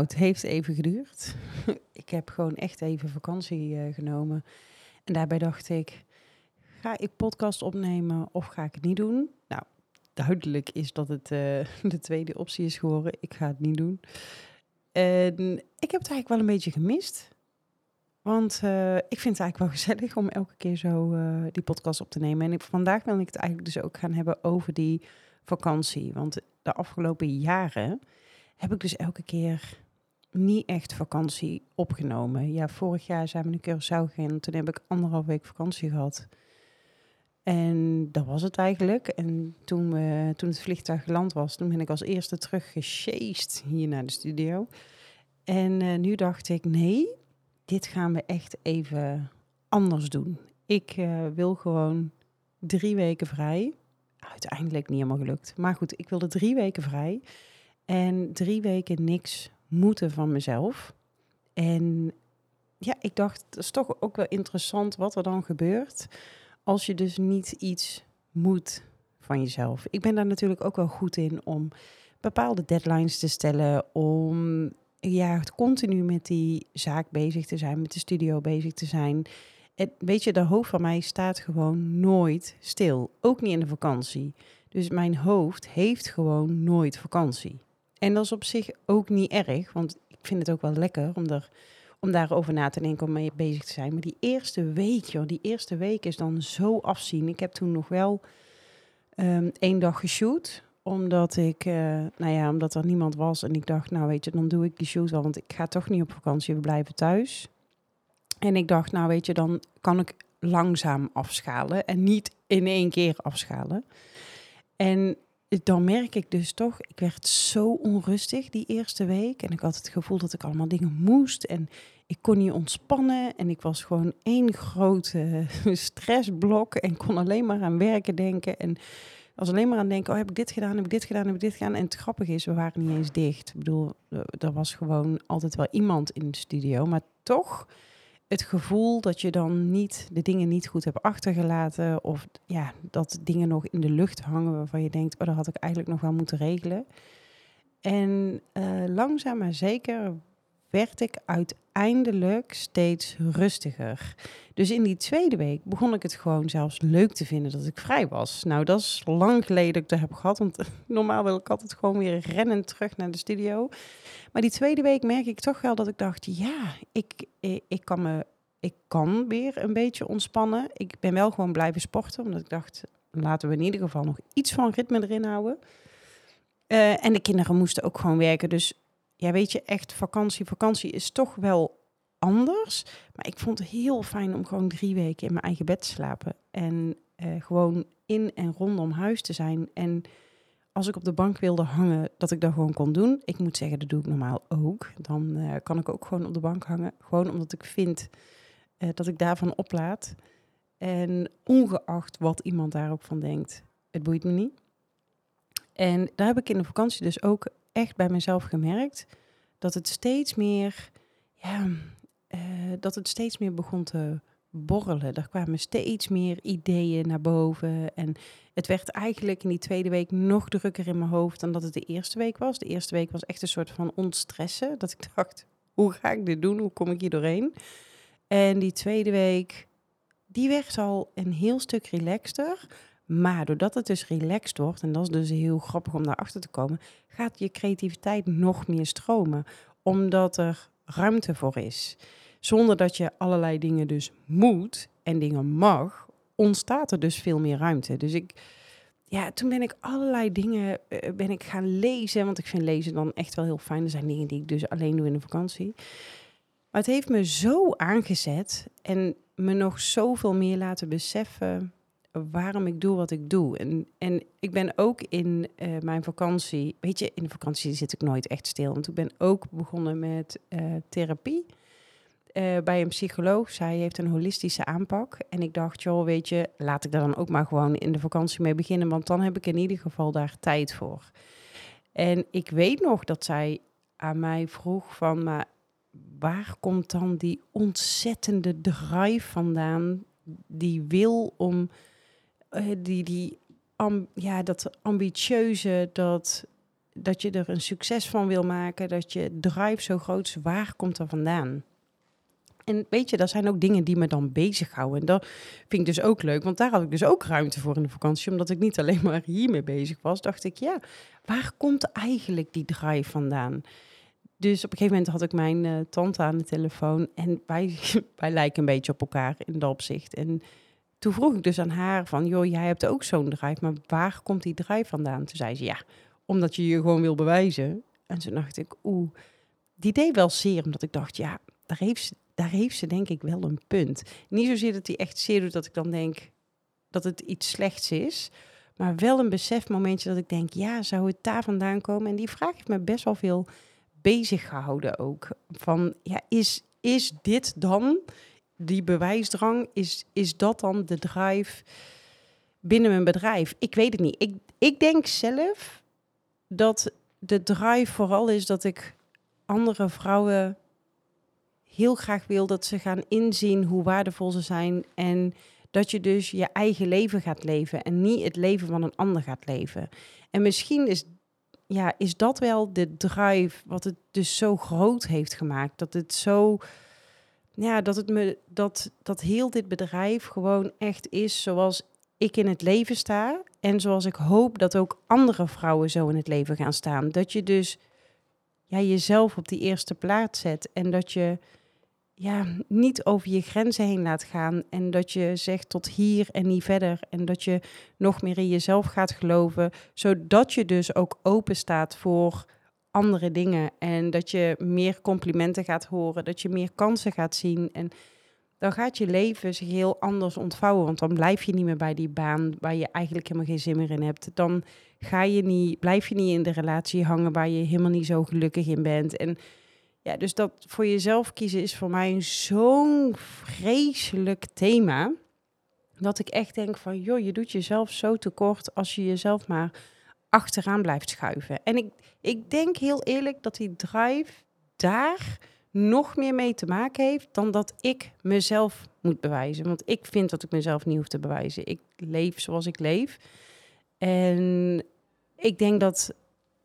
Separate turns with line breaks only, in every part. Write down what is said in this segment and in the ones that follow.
Het heeft even geduurd. ik heb gewoon echt even vakantie uh, genomen. En daarbij dacht ik, ga ik podcast opnemen of ga ik het niet doen? Nou, duidelijk is dat het uh, de tweede optie is geworden. Ik ga het niet doen. En ik heb het eigenlijk wel een beetje gemist. Want uh, ik vind het eigenlijk wel gezellig om elke keer zo die podcast op te nemen. En vandaag wil ik het eigenlijk dus ook gaan hebben over die vakantie. Want de afgelopen jaren heb ik dus elke keer niet echt vakantie opgenomen. Ja, vorig jaar zijn we een Curaçao gegaan. Toen heb ik anderhalf week vakantie gehad. En dat was het eigenlijk. En toen, toen het vliegtuig geland was, toen ben ik als eerste teruggesjeest hier naar de studio. En uh, nu dacht ik, nee, dit gaan we echt even anders doen. Ik uh, wil gewoon drie weken vrij. Uiteindelijk niet helemaal gelukt. Maar goed, ik wilde drie weken vrij. En drie weken niks moeten van mezelf. En ja, ik dacht, het is toch ook wel interessant wat er dan gebeurt als je dus niet iets moet van jezelf. Ik ben daar natuurlijk ook wel goed in om bepaalde deadlines te stellen, om ja, continu met die zaak bezig te zijn, met de studio bezig te zijn. En weet je, de hoofd van mij staat gewoon nooit stil, ook niet in de vakantie. Dus mijn hoofd heeft gewoon nooit vakantie. En dat is op zich ook niet erg, want ik vind het ook wel lekker om, er, om daarover na te denken, om mee bezig te zijn. Maar die eerste week, joh, die eerste week is dan zo afzien. Ik heb toen nog wel um, één dag geshoot, omdat ik, uh, nou ja, omdat er niemand was. En ik dacht, nou weet je, dan doe ik die shoot wel, want ik ga toch niet op vakantie, we blijven thuis. En ik dacht, nou weet je, dan kan ik langzaam afschalen en niet in één keer afschalen. En dan merk ik dus toch, ik werd zo onrustig die eerste week. En ik had het gevoel dat ik allemaal dingen moest. En ik kon niet ontspannen. En ik was gewoon één grote stressblok. En kon alleen maar aan werken denken. En was alleen maar aan denken, oh heb ik dit gedaan, heb ik dit gedaan, heb ik dit gedaan. En het grappige is, we waren niet eens dicht. Ik bedoel, er was gewoon altijd wel iemand in de studio. Maar toch het gevoel dat je dan niet de dingen niet goed hebt achtergelaten. Of ja, dat dingen nog in de lucht hangen waarvan je denkt, oh, dat had ik eigenlijk nog wel moeten regelen. En uh, langzaam maar zeker werd ik uiteindelijk steeds rustiger. Dus in die tweede week begon ik het gewoon zelfs leuk te vinden dat ik vrij was. Nou, dat is lang geleden dat ik dat heb gehad, want normaal wil ik altijd gewoon weer rennen terug naar de studio. Maar die tweede week merk ik toch wel dat ik dacht, ja, ik, ik, kan me ik kan weer een beetje ontspannen. Ik ben wel gewoon blijven sporten, omdat ik dacht, laten we in ieder geval nog iets van ritme erin houden. Uh, en de kinderen moesten ook gewoon werken. Dus ja, weet je, echt vakantie. Vakantie is toch wel anders. Maar ik vond het heel fijn om gewoon drie weken in mijn eigen bed te slapen. En uh, gewoon in en rondom huis te zijn. En als ik op de bank wilde hangen, dat ik dat gewoon kon doen. Ik moet zeggen, dat doe ik normaal ook. Dan uh, kan ik ook gewoon op de bank hangen. Gewoon omdat ik vind uh, dat ik daarvan oplaat. En ongeacht wat iemand daar ook van denkt, het boeit me niet. En daar heb ik in de vakantie dus ook echt bij mezelf gemerkt dat het steeds meer, ja, uh, dat het steeds meer begon te borrelen. Er kwamen steeds meer ideeën naar boven. En het werd eigenlijk in die tweede week nog drukker in mijn hoofd dan dat het de eerste week was. De eerste week was echt een soort van ontstressen. Dat ik dacht, hoe ga ik dit doen? Hoe kom ik hier doorheen? En die tweede week, die werd al een heel stuk relaxter. Maar doordat het dus relaxed wordt, en dat is dus heel grappig om daarachter te komen, gaat je creativiteit nog meer stromen. Omdat er ruimte voor is. Zonder dat je allerlei dingen dus moet en dingen mag, ontstaat er dus veel meer ruimte. Dus ik, ja, toen ben ik allerlei dingen uh, ben ik gaan lezen. Want ik vind lezen dan echt wel heel fijn. Er zijn dingen die ik dus alleen doe in de vakantie. Maar het heeft me zo aangezet en me nog zoveel meer laten beseffen waarom ik doe wat ik doe. En, en ik ben ook in uh, mijn vakantie, weet je, in de vakantie zit ik nooit echt stil. Want ik ben ook begonnen met uh, therapie uh, bij een psycholoog. Zij heeft een holistische aanpak. En ik dacht, joh, weet je, laat ik daar dan ook maar gewoon in de vakantie mee beginnen. Want dan heb ik in ieder geval daar tijd voor. En ik weet nog dat zij aan mij vroeg van, maar waar komt dan die ontzettende drive vandaan? Die wil om, die, die am, ja, dat ambitieuze, dat dat je er een succes van wil maken, dat je drive zo groot is, waar komt er vandaan? En weet je, dat zijn ook dingen die me dan bezighouden. En dat vind ik dus ook leuk, want daar had ik dus ook ruimte voor in de vakantie. Omdat ik niet alleen maar hiermee bezig was, dacht ik, ja, waar komt eigenlijk die drive vandaan? Dus op een gegeven moment had ik mijn uh, tante aan de telefoon en wij, wij lijken een beetje op elkaar in dat opzicht. En toen vroeg ik dus aan haar van, joh, jij hebt ook zo'n drive, maar waar komt die drive vandaan? Toen zei ze, ja, omdat je je gewoon wil bewijzen. En toen dacht ik, oeh, die deed wel zeer, omdat ik dacht, ja, daar heeft ze, daar heeft ze denk ik wel een punt. Niet zozeer dat hij echt zeer doet dat ik dan denk dat het iets slechts is, maar wel een besefmomentje dat ik denk, ja, zou het daar vandaan komen? En die vraag heeft me best wel veel bezig gehouden ook. Van, ja, is, is dit dan die bewijsdrang? Is, is dat dan de drive binnen mijn bedrijf? Ik weet het niet. Ik, ik denk zelf dat de drive vooral is dat ik andere vrouwen heel graag wil dat ze gaan inzien hoe waardevol ze zijn. En dat je dus je eigen leven gaat leven en niet het leven van een ander gaat leven. En misschien is, ja, is dat wel de drive wat het dus zo groot heeft gemaakt. Dat het zo. Ja, dat het me dat, dat heel dit bedrijf gewoon echt is zoals ik in het leven sta. En zoals ik hoop dat ook andere vrouwen zo in het leven gaan staan. Dat je dus ja, jezelf op die eerste plaats zet. En dat je ja, niet over je grenzen heen laat gaan. En dat je zegt tot hier en niet verder. En dat je nog meer in jezelf gaat geloven. Zodat je dus ook open staat voor andere dingen. En dat je meer complimenten gaat horen. Dat je meer kansen gaat zien. En dan gaat je leven zich heel anders ontvouwen. Want dan blijf je niet meer bij die baan waar je eigenlijk helemaal geen zin meer in hebt. Dan ga je niet, blijf je niet in de relatie hangen waar je helemaal niet zo gelukkig in bent. En ja, dus dat voor jezelf kiezen is voor mij zo'n vreselijk thema. Dat ik echt denk van, joh, je doet jezelf zo tekort als je jezelf maar achteraan blijft schuiven. En ik, ik denk heel eerlijk dat die drive daar nog meer mee te maken heeft dan dat ik mezelf moet bewijzen. Want ik vind dat ik mezelf niet hoef te bewijzen. Ik leef zoals ik leef. En ik denk dat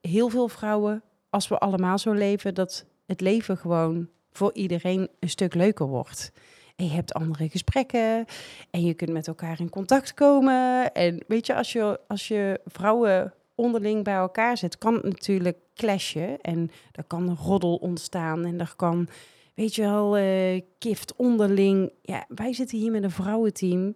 heel veel vrouwen, als we allemaal zo leven, dat het leven gewoon voor iedereen een stuk leuker wordt. En je hebt andere gesprekken en je kunt met elkaar in contact komen. En weet je, als je, als je vrouwen onderling bij elkaar zet, kan het natuurlijk clashen. En er kan roddel ontstaan en er kan, weet je wel, uh, kift onderling. Ja, wij zitten hier met een vrouwenteam.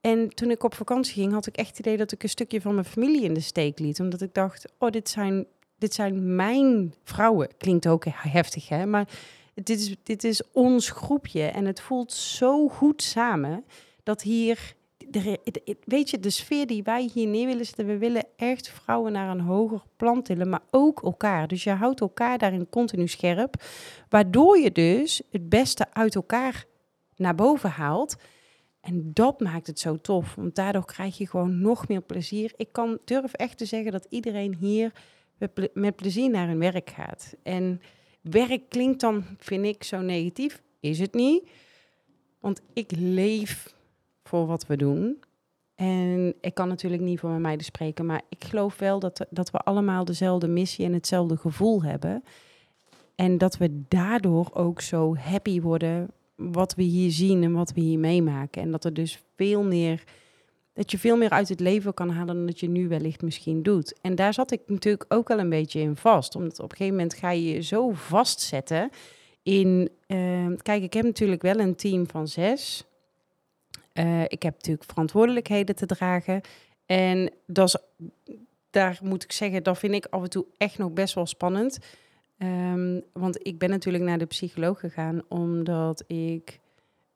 En toen ik op vakantie ging, had ik echt het idee dat ik een stukje van mijn familie in de steek liet. Omdat ik dacht, oh, dit zijn dit zijn mijn vrouwen. Klinkt ook heftig, hè? Maar dit is, dit is ons groepje. En het voelt zo goed samen dat hier. De, weet je, de sfeer die wij hier neer willen zetten, we willen echt vrouwen naar een hoger plan tillen, maar ook elkaar. Dus je houdt elkaar daarin continu scherp, waardoor je dus het beste uit elkaar naar boven haalt. En dat maakt het zo tof, want daardoor krijg je gewoon nog meer plezier. Ik kan durf echt te zeggen dat iedereen hier met, plezier naar hun werk gaat. En werk klinkt dan, vind ik, zo negatief. Is het niet. Want ik leef voor wat we doen. En ik kan natuurlijk niet voor mijn meiden spreken, maar ik geloof wel dat, dat we allemaal dezelfde missie en hetzelfde gevoel hebben. En dat we daardoor ook zo happy worden wat we hier zien en wat we hier meemaken. En dat er dus veel meer dat je veel meer uit het leven kan halen dan dat je nu wellicht misschien doet. En daar zat ik natuurlijk ook wel een beetje in vast. Omdat op een gegeven moment ga je je zo vastzetten in... Ehm, kijk, ik heb natuurlijk wel een team van zes. Uh, ik heb natuurlijk verantwoordelijkheden te dragen. En dat daar moet ik zeggen, dat vind ik af en toe echt nog best wel spannend. Um, want ik ben natuurlijk naar de psycholoog gegaan omdat ik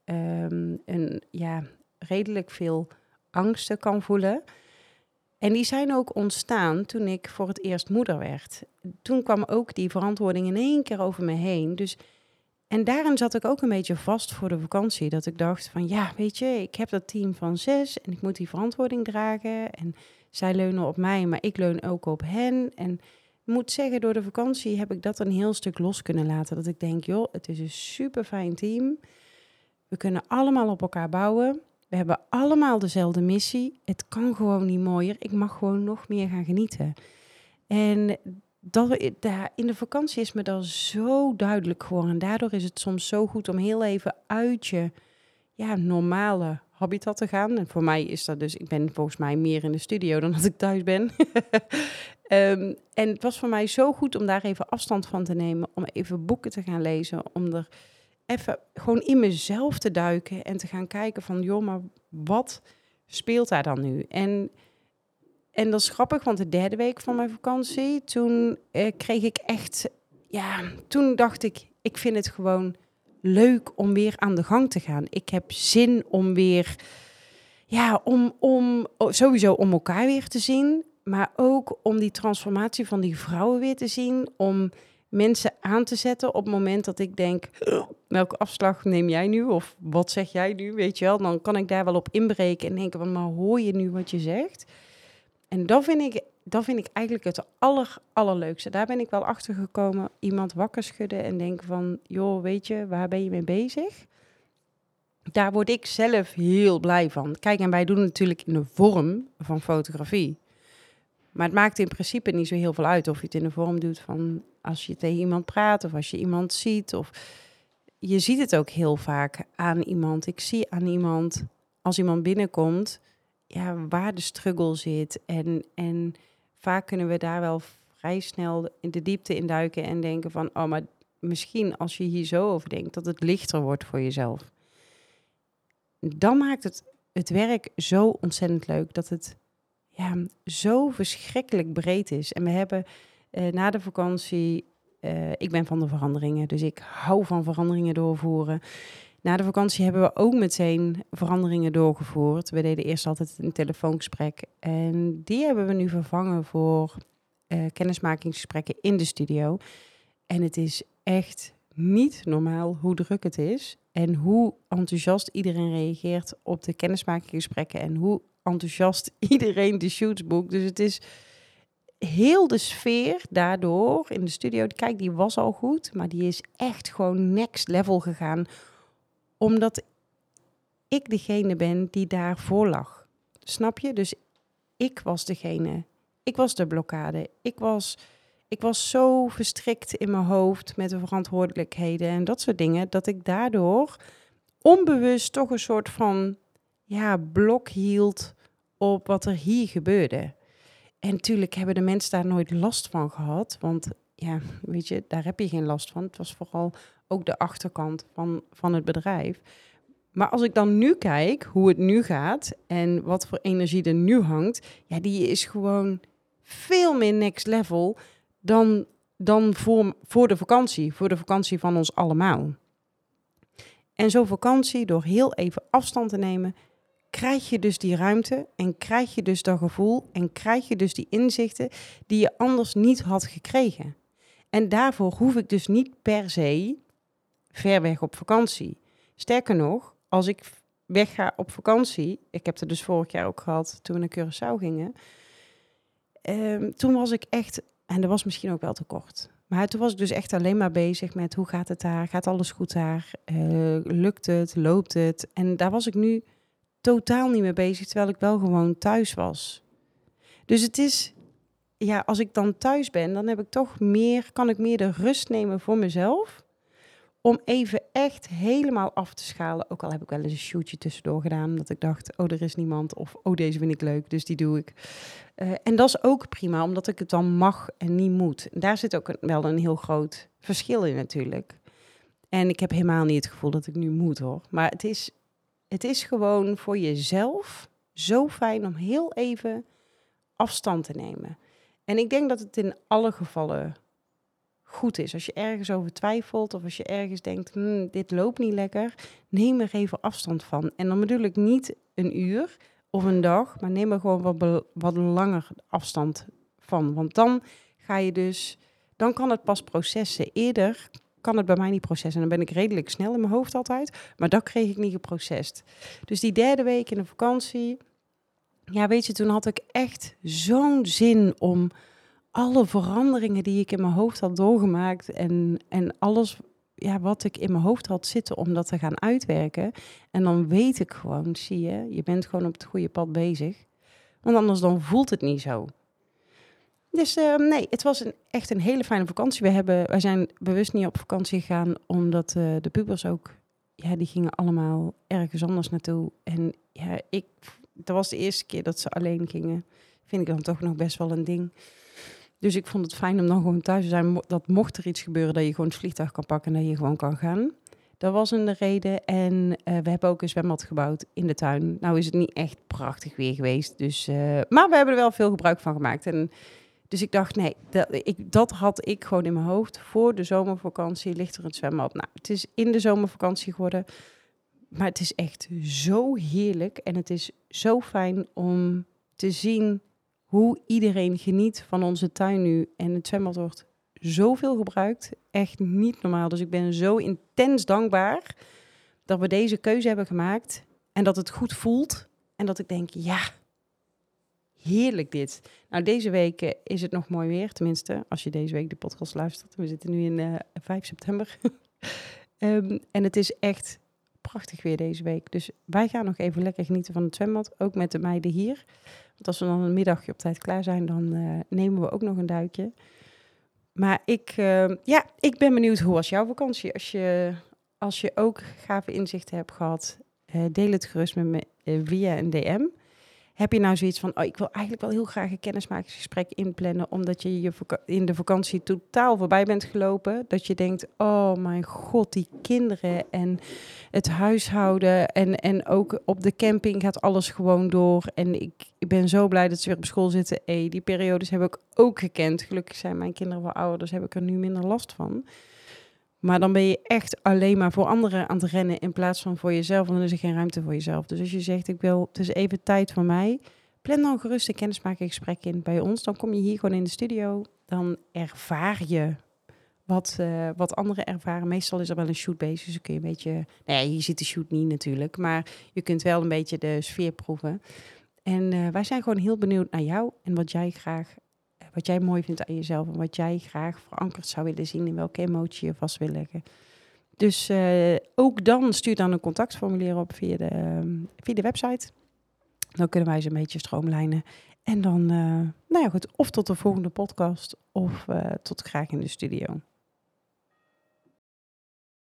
um, een, ja, redelijk veel angsten kan voelen. En die zijn ook ontstaan toen ik voor het eerst moeder werd. Toen kwam ook die verantwoording in één keer over me heen. Dus, en daarin zat ik ook een beetje vast voor de vakantie. Dat ik dacht van ja, weet je, ik heb dat team van zes en ik moet die verantwoording dragen. En zij leunen op mij, maar ik leun ook op hen. En ik moet zeggen, door de vakantie heb ik dat een heel stuk los kunnen laten. Dat ik denk, joh, het is een super fijn team. We kunnen allemaal op elkaar bouwen. We hebben allemaal dezelfde missie. Het kan gewoon niet mooier. Ik mag gewoon nog meer gaan genieten. En dat, in de vakantie is me dat zo duidelijk geworden. En daardoor is het soms zo goed om heel even uit je ja, normale habitat te gaan. En voor mij is dat dus, ik ben volgens mij meer in de studio dan dat ik thuis ben. Ehm, en het was voor mij zo goed om daar even afstand van te nemen, om even boeken te gaan lezen, om er even gewoon in mezelf te duiken en te gaan kijken van, joh, maar wat speelt daar dan nu? En, en dat is grappig, want de derde week van mijn vakantie, toen eh, kreeg ik echt, ja, toen dacht ik, ik vind het gewoon leuk om weer aan de gang te gaan. Ik heb zin om weer, ja, om, om sowieso om elkaar weer te zien, maar ook om die transformatie van die vrouwen weer te zien, om mensen aan te zetten op het moment dat ik denk, welke afslag neem jij nu? Of wat zeg jij nu? Weet je wel, dan kan ik daar wel op inbreken en denken maar hoor je nu wat je zegt? En dat vind ik, dat vind ik eigenlijk het aller, allerleukste. Daar ben ik wel achter gekomen. Iemand wakker schudden en denken van, joh, weet je, waar ben je mee bezig? Daar word ik zelf heel blij van. Kijk, en wij doen het natuurlijk in de vorm van fotografie. Maar het maakt in principe niet zo heel veel uit of je het in de vorm doet van als je tegen iemand praat of als je iemand ziet. Of je ziet het ook heel vaak aan iemand. Ik zie aan iemand als iemand binnenkomt, ja, waar de struggle zit. En, en vaak kunnen we daar wel vrij snel in de diepte in duiken en denken van, oh, maar misschien als je hier zo over denkt, dat het lichter wordt voor jezelf. Dan maakt het het werk zo ontzettend leuk dat het ja, zo verschrikkelijk breed is. En we hebben uh, na de vakantie, uh, ik ben van de veranderingen, dus ik hou van veranderingen doorvoeren. Na de vakantie hebben we ook meteen veranderingen doorgevoerd. We deden eerst altijd een telefoongesprek en die hebben we nu vervangen voor uh, kennismakingsgesprekken in de studio. En het is echt niet normaal hoe druk het is en hoe enthousiast iedereen reageert op de kennismakingsgesprekken en hoe enthousiast iedereen de shoots boekt. Dus het is heel de sfeer daardoor in de studio. Kijk, die was al goed, maar die is echt gewoon next level gegaan. Omdat ik degene ben die daarvoor lag. Snap je? Dus ik was degene. Ik was de blokkade. Ik was, ik was zo verstrikt in mijn hoofd met de verantwoordelijkheden en dat soort dingen, dat ik daardoor onbewust toch een soort van ja, blok hield op wat er hier gebeurde. En natuurlijk hebben de mensen daar nooit last van gehad, want ja, weet je, daar heb je geen last van. Het was vooral ook de achterkant van, van het bedrijf. Maar als ik dan nu kijk hoe het nu gaat en wat voor energie er nu hangt, ja, die is gewoon veel meer next level dan, dan voor, voor de vakantie, voor de vakantie van ons allemaal. En zo'n vakantie, door heel even afstand te nemen, krijg je dus die ruimte en krijg je dus dat gevoel en krijg je dus die inzichten die je anders niet had gekregen. En daarvoor hoef ik dus niet per se ver weg op vakantie. Sterker nog, als ik wegga op vakantie, ik heb het dus vorig jaar ook gehad toen we naar Curaçao gingen, um, toen was ik echt, en dat was misschien ook wel te kort, maar toen was ik dus echt alleen maar bezig met hoe gaat het daar, gaat alles goed daar, uh, lukt het, loopt het. En daar was ik nu totaal niet mee bezig, terwijl ik wel gewoon thuis was. Dus het is, ja, als ik dan thuis ben, dan heb ik toch meer, kan ik meer de rust nemen voor mezelf. Om even echt helemaal af te schalen. Ook al heb ik wel eens een shootje tussendoor gedaan. Dat ik dacht, oh, er is niemand. Of, oh, deze vind ik leuk, dus die doe ik. Uh, en dat is ook prima, omdat ik het dan mag en niet moet. daar zit ook wel een heel groot verschil in natuurlijk. En ik heb helemaal niet het gevoel dat ik nu moet hoor. Maar het is, het is gewoon voor jezelf zo fijn om heel even afstand te nemen. En ik denk dat het in alle gevallen goed is. Als je ergens over twijfelt of als je ergens denkt, hm, dit loopt niet lekker, neem er even afstand van. En dan bedoel ik niet een uur of een dag, maar neem er gewoon wat, wat langer afstand van. Want dan ga je dus, dan kan het pas processen. Eerder kan het bij mij niet processen. En dan ben ik redelijk snel in mijn hoofd altijd. Maar dat kreeg ik niet geprocessed. Dus die derde week in de vakantie. Ja, weet je, toen had ik echt zo'n zin om alle veranderingen die ik in mijn hoofd had doorgemaakt. En, en alles ja, wat ik in mijn hoofd had zitten om dat te gaan uitwerken. En dan weet ik gewoon, zie je, je bent gewoon op het goede pad bezig. Want anders dan voelt het niet zo. Dus ehm, nee, het was een, echt een hele fijne vakantie. We hebben, wij zijn bewust niet op vakantie gegaan, omdat uh, de pubers ook, ja, die gingen allemaal ergens anders naartoe. En ja, ik, dat was de eerste keer dat ze alleen gingen. Vind ik dan toch nog best wel een ding. Dus ik vond het fijn om dan gewoon thuis te zijn. Dat mocht er iets gebeuren, dat je gewoon het vliegtuig kan pakken en dat je gewoon kan gaan. Dat was een reden. En uh, we hebben ook een zwembad gebouwd in de tuin. Nou is het niet echt prachtig weer geweest. Dus, uh, maar we hebben er wel veel gebruik van gemaakt. En, dus ik dacht, nee, dat, ik, dat had ik gewoon in mijn hoofd. Voor de zomervakantie ligt er een zwembad. Nou, het is in de zomervakantie geworden. Maar het is echt zo heerlijk. En het is zo fijn om te zien hoe iedereen geniet van onze tuin nu. En het zwembad wordt zoveel gebruikt. Echt niet normaal. Dus ik ben zo intens dankbaar dat we deze keuze hebben gemaakt. En dat het goed voelt. En dat ik denk, ja, heerlijk dit. Nou, deze week eh, is het nog mooi weer. Tenminste, als je deze week de podcast luistert. We zitten nu in uh, 5 september. um, en het is echt prachtig weer deze week. Dus wij gaan nog even lekker genieten van het zwembad. Ook met de meiden hier. Want als we dan een middagje op tijd klaar zijn, dan uh, nemen we ook nog een duikje. Maar ik, uh, ja, ik ben benieuwd, hoe was jouw vakantie? Als je, als je ook gave inzichten hebt gehad, uh, deel het gerust met me via een DM. Heb je nou zoiets van, oh, ik wil eigenlijk wel heel graag een kennismakingsgesprek inplannen, omdat je, je in de vakantie totaal voorbij bent gelopen. Dat je denkt, oh mijn god, die kinderen en het huishouden en, en ook op de camping gaat alles gewoon door. En ik, ik ben zo blij dat ze weer op school zitten. Hey, die periodes heb ik ook gekend. Gelukkig zijn mijn kinderen wel ouder, dus heb ik er nu minder last van. Maar dan ben je echt alleen maar voor anderen aan het rennen in plaats van voor jezelf. En dan is er geen ruimte voor jezelf. Dus als je zegt, ik wil, het is even tijd voor mij. Plan dan gerust een kennismakingsgesprek in bij ons. Dan kom je hier gewoon in de studio. Dan ervaar je wat, uh, wat anderen ervaren. Meestal is er wel een shoot bezig, dus dan kun je een beetje... Nou ja, je ziet de shoot niet natuurlijk, maar je kunt wel een beetje de sfeer proeven. En uh, wij zijn gewoon heel benieuwd naar jou en wat jij graag wat jij mooi vindt aan jezelf en wat jij graag verankerd zou willen zien, in welke emotie je vast wil leggen. Dus uh, ook dan stuur dan een contactformulier op via de, uh, via de website. Dan kunnen wij ze een beetje stroomlijnen. En dan, uh, nou ja goed, of tot de volgende podcast of tot graag in de studio.